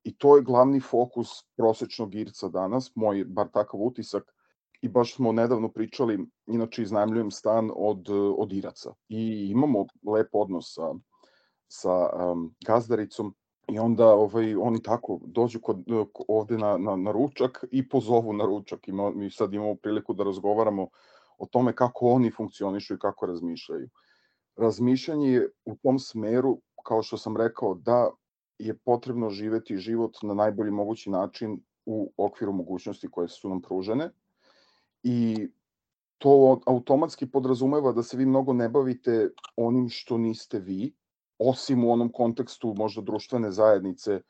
I to je glavni fokus prosečnog Irca danas, moj bar takav utisak, i baš smo nedavno pričali, inače iznajmljujem stan od, od Iraca. I imamo lep odnos sa, sa um, gazdaricom I onda ovaj, oni tako dođu kod, ovde na, na, na ručak i pozovu na ručak. I mi sad imamo priliku da razgovaramo o tome kako oni funkcionišu i kako razmišljaju. Razmišljanje je u tom smeru, kao što sam rekao, da je potrebno živeti život na najbolji mogući način u okviru mogućnosti koje su nam pružene i to automatski podrazumeva da se vi mnogo ne bavite onim što niste vi, osim u onom kontekstu možda društvene zajednice,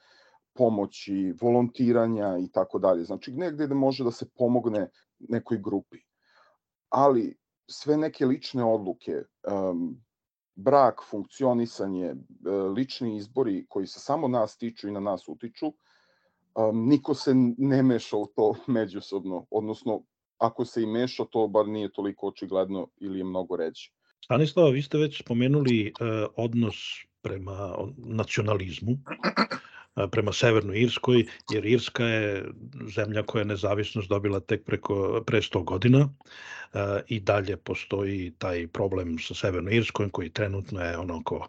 pomoći, volontiranja i tako dalje. Znači negde da može da se pomogne nekoj grupi. Ali sve neke lične odluke, um, brak, funkcionisanje, e, lični izbori koji se samo nas tiču i na nas utiču, um, niko se ne meša u to međusobno, odnosno ako se i meša, to bar nije toliko očigledno ili je mnogo reći. Stanislava, vi ste već spomenuli uh, odnos prema nacionalizmu. prema Severnoj Irskoj, jer Irska je zemlja koja je nezavisnost dobila tek preko, pre 100 godina i dalje postoji taj problem sa Severnoj Irskom koji trenutno je onako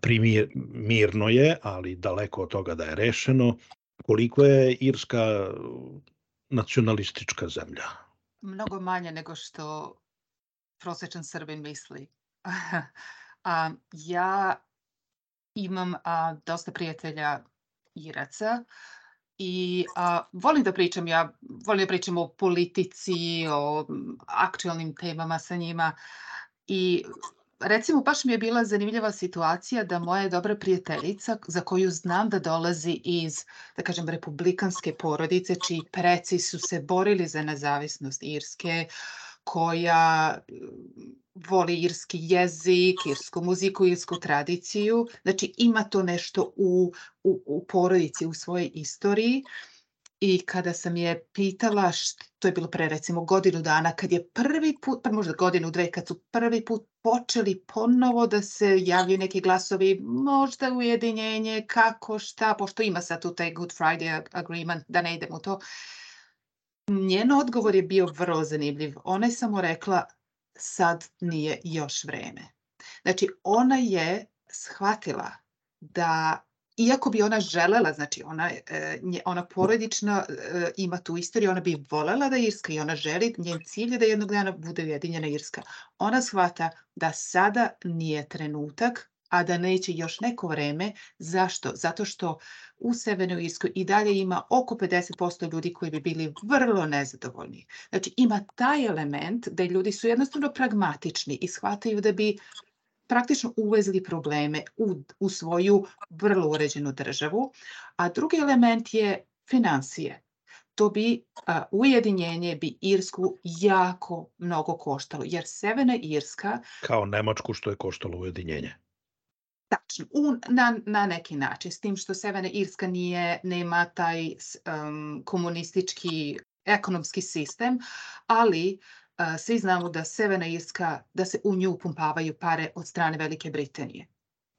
primir, mirno je, ali daleko od toga da je rešeno. Koliko je Irska nacionalistička zemlja? Mnogo manje nego što prosečan Srbin misli. a, ja imam a, dosta prijatelja Iraca i a, volim da pričam, ja volim da pričam o politici, o aktualnim temama sa njima i recimo baš mi je bila zanimljiva situacija da moja dobra prijateljica za koju znam da dolazi iz, da kažem, republikanske porodice, čiji preci su se borili za nezavisnost Irske, koja voli irski jezik, irsku muziku, irsku tradiciju. Znači ima to nešto u, u, u porodici, u svojoj istoriji. I kada sam je pitala, što, to je bilo pre recimo godinu dana, kad je prvi put, pa možda godinu, dve, kad su prvi put počeli ponovo da se javljaju neki glasovi, možda ujedinjenje, kako, šta, pošto ima sad tu taj Good Friday agreement, da ne idem u to. Njen odgovor je bio vrlo zanimljiv. Ona je samo rekla, sad nije još vreme. Znači, ona je shvatila da iako bi ona želela, znači ona, e, ona porodično e, ima tu istoriju, ona bi volela da Irska i ona želi, njen cilj je da jednog dana bude ujedinjena Irska. Ona shvata da sada nije trenutak, a da neće još neko vreme. Zašto? Zato što u Severnoj Irskoj i dalje ima oko 50% ljudi koji bi bili vrlo nezadovoljni. Znači ima taj element da ljudi su jednostavno pragmatični i shvataju da bi praktično uvezli probleme u, u svoju vrlo uređenu državu. A drugi element je financije. To bi a, ujedinjenje bi Irsku jako mnogo koštalo, jer Severna Irska... Kao Nemačku što je koštalo ujedinjenje. Tačno, u, na, na neki način, s tim što Severna Irska nije, nema taj um, komunistički ekonomski sistem, ali uh, svi znamo da Severna Irska, da se u nju pumpavaju pare od strane Velike Britanije.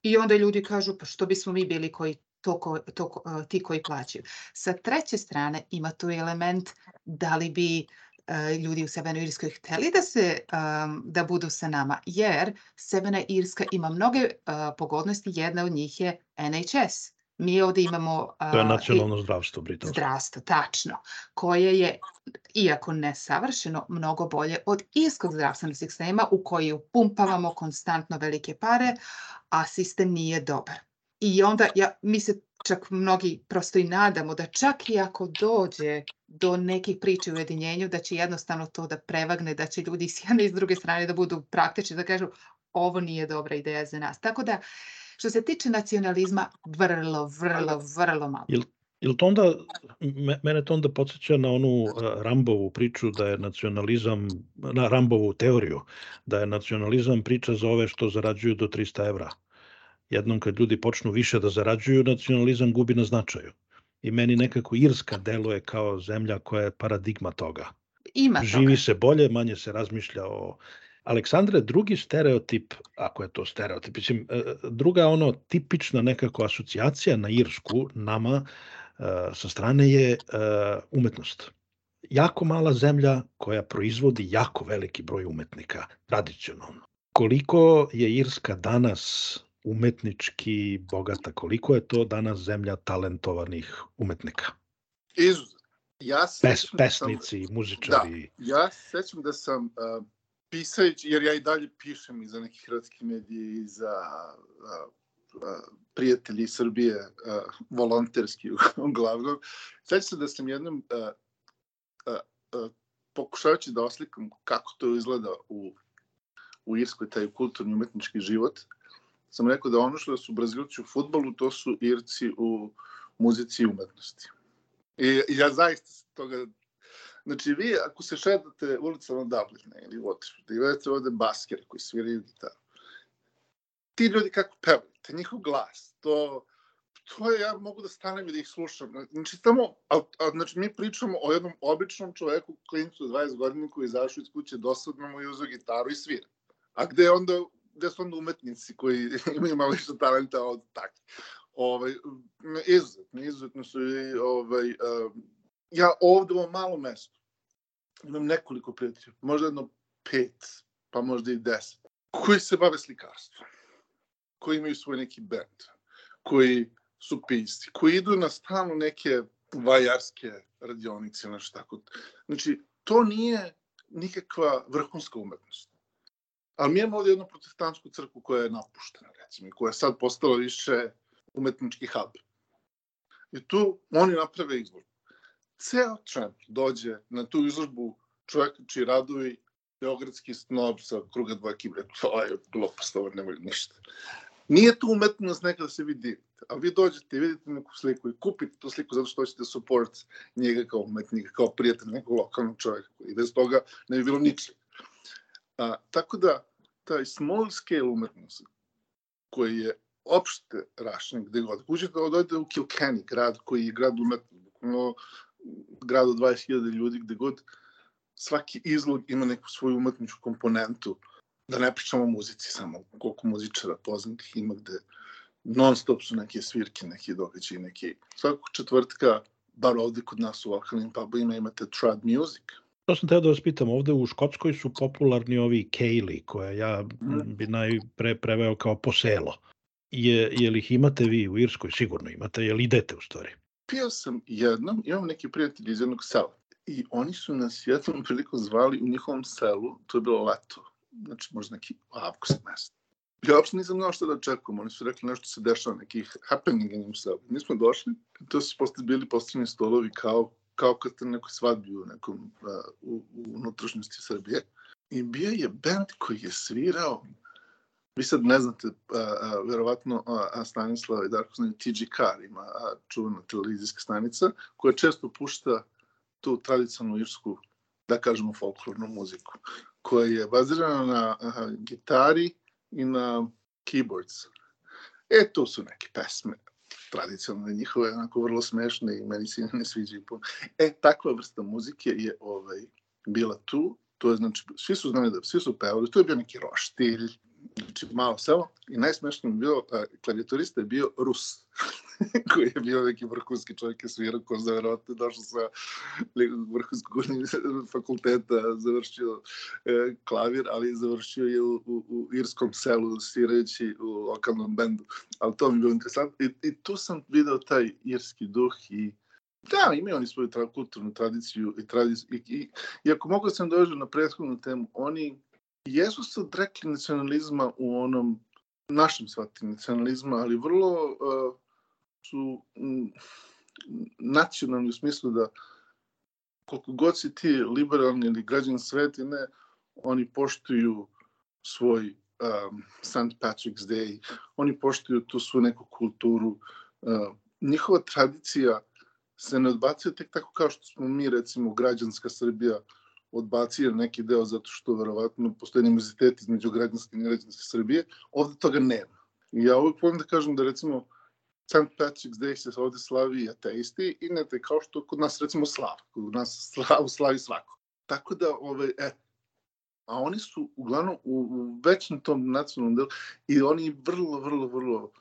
I onda ljudi kažu, pa što bismo mi bili koji to, ko, to uh, ti koji plaćaju. Sa treće strane ima tu element da li bi ljudi u Severnoj Irskoj hteli da se um, da budu sa nama, jer Severna Irska ima mnoge uh, pogodnosti, jedna od njih je NHS. Mi ovde imamo... Uh, to je nacionalno zdravstvo britansko. Zdravstvo, tačno. Koje je, iako nesavršeno, mnogo bolje od irskog zdravstvenog sistema u koju pumpavamo konstantno velike pare, a sistem nije dobar. I onda ja, mi se čak mnogi prosto i nadamo da čak i ako dođe do nekih priča u ujedinjenju, da će jednostavno to da prevagne, da će ljudi s jedne i s druge strane da budu praktični, da kažu ovo nije dobra ideja za nas. Tako da, što se tiče nacionalizma, vrlo, vrlo, vrlo malo. Jel, jel to onda, mene to onda podsjeća na onu Rambovu priču da je nacionalizam, na Rambovu teoriju, da je nacionalizam priča za ove što zarađuju do 300 evra jednom kad ljudi počnu više da zarađuju, nacionalizam gubi na značaju. I meni nekako Irska deluje kao zemlja koja je paradigma toga. Ima Živi toga. se bolje, manje se razmišlja o... Aleksandre, drugi stereotip, ako je to stereotip, mislim, e, druga ono tipična nekako asocijacija na Irsku, nama, e, sa strane je e, umetnost. Jako mala zemlja koja proizvodi jako veliki broj umetnika, tradicionalno. Koliko je Irska danas umetnički bogata. Koliko je to danas zemlja talentovanih umetnika? Izuzetno. Ja Pes, da pesnici, sam, muzičari. Da, ja sećam da sam uh, pisajući, jer ja i dalje pišem i za neke hrvatske medije i za uh, uh, prijatelji Srbije, uh, volonterski uglavnom. Sećam se da sam jednom uh, uh, uh, pokušavajući da oslikam kako to izgleda u, u Irskoj, taj kulturni umetnički život, sam rekao da ono što su Brazilci u futbolu, to su Irci u muzici i umetnosti. I, i ja zaista toga Znači, vi ako se šetate ulicama Dublina ili Waterford, i vedete ovde baskere koji sviraju gitaru, ti ljudi kako pevaju, te njihov glas, to, to je, ja mogu da stanem i da ih slušam. Znači, tamo, a, a, znači, mi pričamo o jednom običnom čoveku, klincu 20 godina koji izašao iz kuće dosadno mu i uzao gitaru i svira. A gde onda gde su onda umetnici koji imaju malo više talenta od takvi. Ovaj, izuzetno, izuzetno su i, ovaj, um, ja ovde u ovom malom mestu imam nekoliko prijatelja, možda jedno pet, pa možda i deset, koji se bave slikarstvom, koji imaju svoj neki band, koji su pisci, koji idu na stalno neke vajarske radionice, nešto tako. Znači, to nije nikakva vrhunska umetnost. Ali mi imamo ovdje jednu protestantsku crkvu koja je napuštena, recimo, koja je sad postala više umetnički hub. I tu oni naprave izložbu. Ceo čem dođe na tu izložbu čovjeka čiji radovi Beogradski snob sa kruga dva kibre, to je glupost, ovo nemoj ništa. Nije tu umetnost neka da se vi divite, a vi dođete i vidite neku sliku i kupite tu sliku zato što hoćete support njega kao umetnika, kao prijatelj nekog lokalnog čovjeka i bez toga ne bi bilo ničeg. A, tako da, taj small scale umetnost koji je opšte rašen gde god. Uđete dojde u Kilkenny, grad koji je grad umetnosti, bukvalno grad od 20.000 ljudi gde god svaki izlog ima neku svoju umetničku komponentu. Da ne pričamo o muzici samo, koliko muzičara poznatih ima gde non stop su neke svirke, neki događaji, neki... Svakog četvrtka, bar ovde kod nas u lokalnim pubovima imate trad music. To sam teo da vas pitam, ovde u Škotskoj su popularni ovi kejli, koje ja Mhm. bi najpre preveo kao poselo. Je, je li ih imate vi u Irskoj? Sigurno imate, je li idete u stvari? Pio sam jednom, imam neki prijatelji iz jednog sela i oni su nas jednom prilikom zvali u njihovom selu, to je bilo leto, znači možda neki avgust mesec. Ja uopšte nisam znao šta da očekujem, oni su rekli nešto se dešava, neki happening u njim selu. Mi smo došli, to su posto bili postavljeni stolovi kao, kao kad ste na nekoj svadbi u nekom, a, u, u unutrašnjosti Srbije. I bio je band koji je svirao Vi sad ne znate, a, a, verovatno a Stanislav i Darko znaju TG Car ima a, čuvena televizijska stanica koja često pušta tu tradicionalnu irsku, da kažemo, folklornu muziku, koja je bazirana na a, gitari i na keyboards. E, to su neke pesme tradicionalne njihove, onako vrlo smešne i meni se ne puno. E, takva vrsta muzike je ovaj, bila tu, to je znači, svi su znali da, svi su pevali, to je bio neki roštilj, znači malo selo i najsmešnije mi bilo, a, klavijaturista je bio Rus, koji je bio neki vrhunski čovjek je svirao ko za verovatno došao sa vrhunskog fakulteta, završio e, klavir, ali završio je u, u, u irskom selu svirajući u lokalnom bendu, ali to mi je bilo interesantno i, i tu sam video taj irski duh i Da, imaju oni svoju tra kulturnu tradiciju i tradiciju. I, i, I ako mogu da sam dođu na prethodnu temu, oni jesu se odrekli nacionalizma u onom našem shvatanju nacionalizma, ali vrlo uh, su mm, nacionalni u smislu da koliko god si ti liberalni ili građan sveta, ne, oni poštuju svoj um, St. Patrick's Day, oni poštuju tu svu neku kulturu. Uh, njihova tradicija se ne odbacuje tek tako kao što smo mi, recimo, građanska Srbija, odbacio neki deo zato što verovatno postoji animozitet između građanske i negrađanske Srbije, ovde toga nema. I ja uvijek volim da kažem da recimo St. Patrick's Day se ovde slavi ateisti i ne te kao što kod nas recimo slav, kod nas slavu slavi svako. Tako da, ovaj, e, a oni su uglavnom u, u većem tom nacionalnom delu i oni vrlo, vrlo, vrlo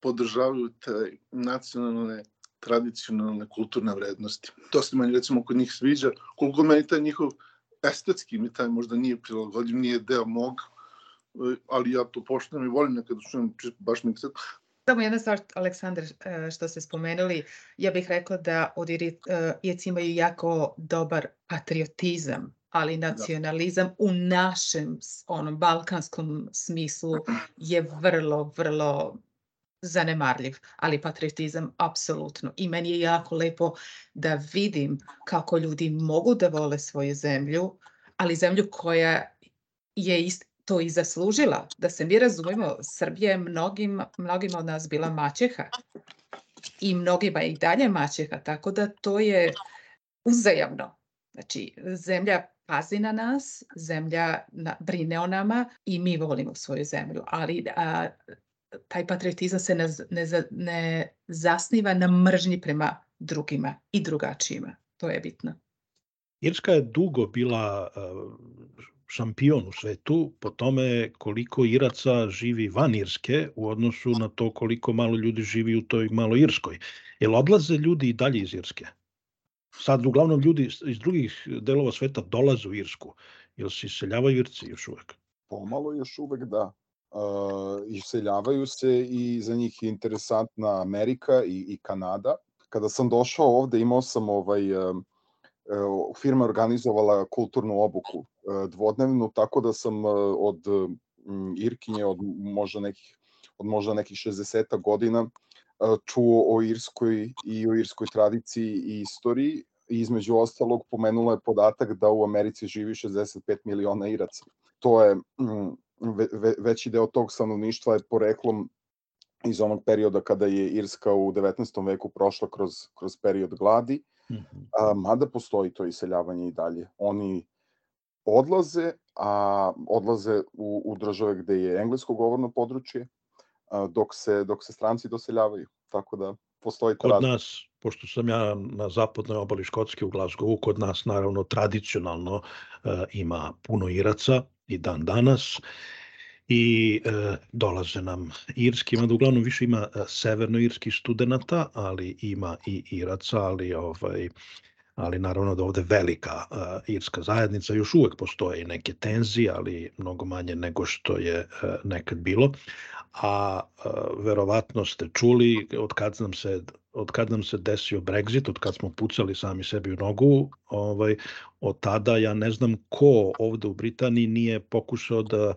podržavaju te nacionalne tradicionalne kulturne vrednosti. To se meni recimo kod njih sviđa, koliko meni taj njihov estetski mi taj možda nije prilagođen, nije deo mog, ali ja to poštujem i volim nekada čujem baš mi se Samo jedna stvar, Aleksandar, e, što ste spomenuli, ja bih rekla da od Iri- e, Irci imaju jako dobar patriotizam, ali nacionalizam u našem onom balkanskom smislu je vrlo, vrlo zanemarljiv, ali patriotizam apsolutno. I meni je jako lepo da vidim kako ljudi mogu da vole svoju zemlju, ali zemlju koja je ist, to i zaslužila. Da se mi razumemo, Srbija je mnogim, mnogima od nas bila maćeha i mnogima i dalje maćeha, tako da to je uzajamno. Znači, zemlja pazi na nas, zemlja na, brine o nama i mi volimo svoju zemlju, ali a, taj patriotizam se ne, ne, ne zasniva na mržnji prema drugima i drugačijima. To je bitno. Irska je dugo bila uh, šampion u svetu po tome koliko Iraca živi van Irske u odnosu na to koliko malo ljudi živi u toj malo Irskoj. Jel odlaze ljudi i dalje iz Irske? Sad uglavnom ljudi iz drugih delova sveta dolaze u Irsku. Jel se iseljavaju Irci još uvek? Pomalo još uvek da. Uh, iseljavaju se i za njih je interesantna Amerika i, i Kanada. Kada sam došao ovde imao sam ovaj uh, firma organizovala kulturnu obuku uh, dvodnevnu, tako da sam od Irkinje, od možda nekih, od možda nekih 60 godina čuo o Irskoj i o irskoj tradiciji i istoriji i između ostalog pomenula je podatak da u Americi živi 65 miliona Iraca. To je ve, veći deo tog stanovništva je poreklom iz onog perioda kada je Irska u 19. veku prošla kroz, kroz period gladi, mm -hmm. a, mada postoji to iseljavanje i dalje. Oni odlaze, a odlaze u, u države gde je englesko govorno područje, a, dok, se, dok se stranci doseljavaju. Tako da postoji Kod nas, pošto sam ja na zapadnoj obali Škotske u Glasgowu, kod nas naravno tradicionalno uh, ima puno Iraca, i dan danas. I e, dolaze nam irski, ima da uglavnom više ima e, severnoirskih studenta, ali ima i iraca, ali ovaj ali naravno da ovde velika uh, irska zajednica, još uvek postoje neke tenzije, ali mnogo manje nego što je uh, nekad bilo. A uh, verovatno ste čuli od kad nam se od kad nam se desio Brexit, od kad smo pucali sami sebi u nogu, ovaj, od tada ja ne znam ko ovde u Britaniji nije pokušao da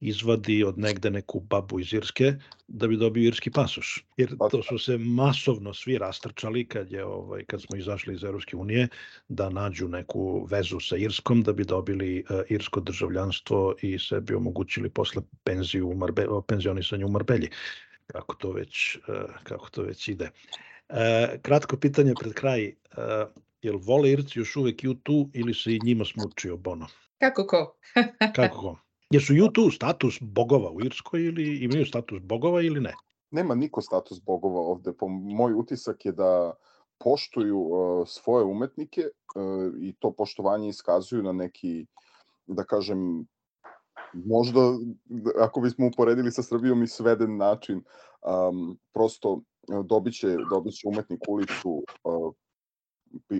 izvadi od negde neku babu iz Irske da bi dobio irski pasoš. Jer to su se masovno svi rastrčali kad je ovaj kad smo izašli iz Evropske unije da nađu neku vezu sa Irskom da bi dobili uh, irsko državljanstvo i sebi omogućili posle penziju u Marbe, penzionisanje u Marbelji. Kako to već uh, kako to već ide. E, kratko pitanje pred kraj. E, jel vole Irci još uvek U2 ili se i njima smučio Bono? Kako ko? Kako ko? Jesu U2 status bogova u Irskoj ili imaju status bogova ili ne? Nema niko status bogova ovde. Po moj utisak je da poštuju uh, svoje umetnike uh, i to poštovanje iskazuju na neki, da kažem, možda, ako bismo uporedili sa Srbijom i sveden način, um, prosto dobit će, dobit će umetnik ulicu,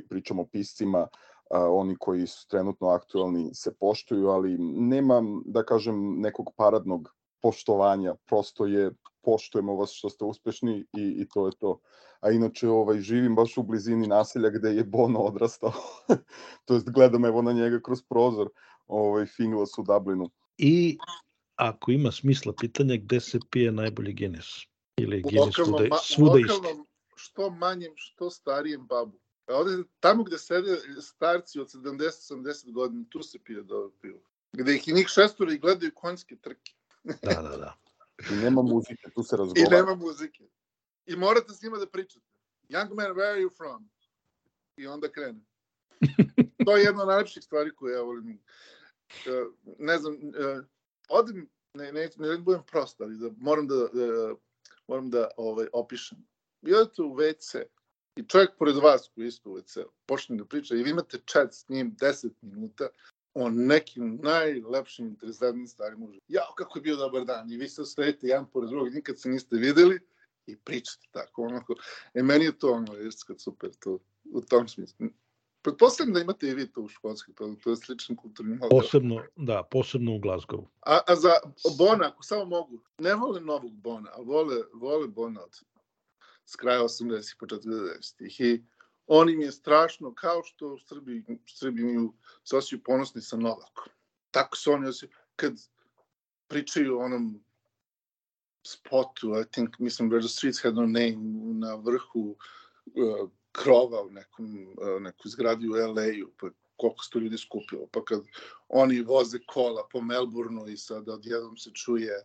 pričamo o piscima, oni koji su trenutno aktualni se poštuju, ali nema, da kažem, nekog paradnog poštovanja, prosto je poštujemo vas što ste uspešni i, i to je to. A inače ovaj, živim baš u blizini naselja gde je Bono odrastao, to jest gledam evo na njega kroz prozor, ovaj, Finglas u Dublinu. I ako ima smisla pitanje gde se pije najbolji Guinness? Ili Guinness svuda, svuda isti? Što manjem, što starijem babu. Ovde, tamo gde sede starci od 70-80 godina, tu se pije dobro pivo. Gde ih i njih šestori i gledaju konjske trke. da, da, da. I nema muzike, tu se razgovara. I nema muzike. I morate s njima da pričate. Young man, where are you from? I onda krene. to je jedna od najlepših stvari koje ja volim. Uh, ne znam, uh, odem, ne, ne, ne, ne budem prost, ali da moram da, da moram da ovaj, opišem. Vi odete u WC i čovjek pored vas koji je isto u WC počne da priča i vi imate chat s njim 10 minuta o nekim najlepšim, interesantnim stvarima u Jao, kako je bio dobar dan. I vi se ostajete jedan pored drugog, nikad se niste videli i pričate tako. Onako. E, meni je to ono, kad super, to, u tom smislu. Pretpostavljam da imate i vi to u Škotskoj, to, to je sličan kulturni model. Posebno, da, posebno u Glasgow. A, a za Bona, ako samo mogu, ne vole novog Bona, a vole, vole Bona od s kraja 80-ih, početka 90-ih. I on im je strašno, kao što u Srbiji, Srbiji se osjećaju ponosni sa Novakom. Tako se oni osjećaju, kad pričaju o onom spotu, I think, mislim, Where the Streets Had No Name, na vrhu uh, krova u nekom, e, nekoj zgradi u LA-u, pa koliko se to ljudi skupilo, pa kad oni voze kola po Melbourneu i sad odjednom se čuje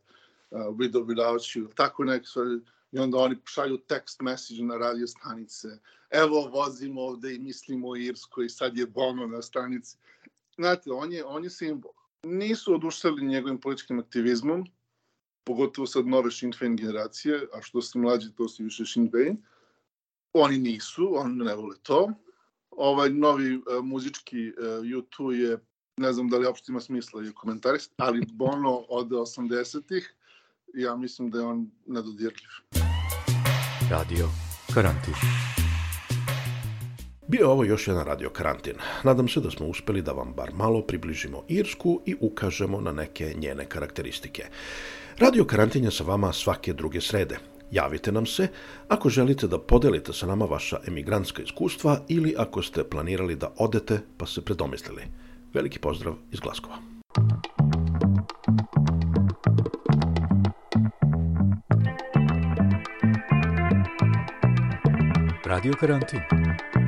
uh, Widow Without You, tako neke stvari, i onda oni šalju text message na radio stanice, evo vozimo ovde i mislimo o Irskoj, sad je Bono na stanici. Znate, on je, on je simbol. Nisu odušali njegovim političkim aktivizmom, pogotovo sad nove Sinn Féin generacije, a što su mlađi, to su više Sinn Féin, Oni nisu, oni ne vole to. Ovaj novi uh, muzički uh, U2 je ne znam da li uopšte ima smisla i komentarisati, ali Bono od 80-ih, ja mislim da je on nedodirljiv. Radio Karantin. Bio ovo još jedan radio karantin. Nadam se da smo uspeli da vam bar malo približimo Irsku i ukažemo na neke njene karakteristike. Radio karantin je sa vama svake druge srede. Javite nam se ako želite da podelite sa nama vaša emigrantska iskustva ili ako ste planirali da odete pa se predomislili. Veliki pozdrav iz Glaskova. Radio Karantin.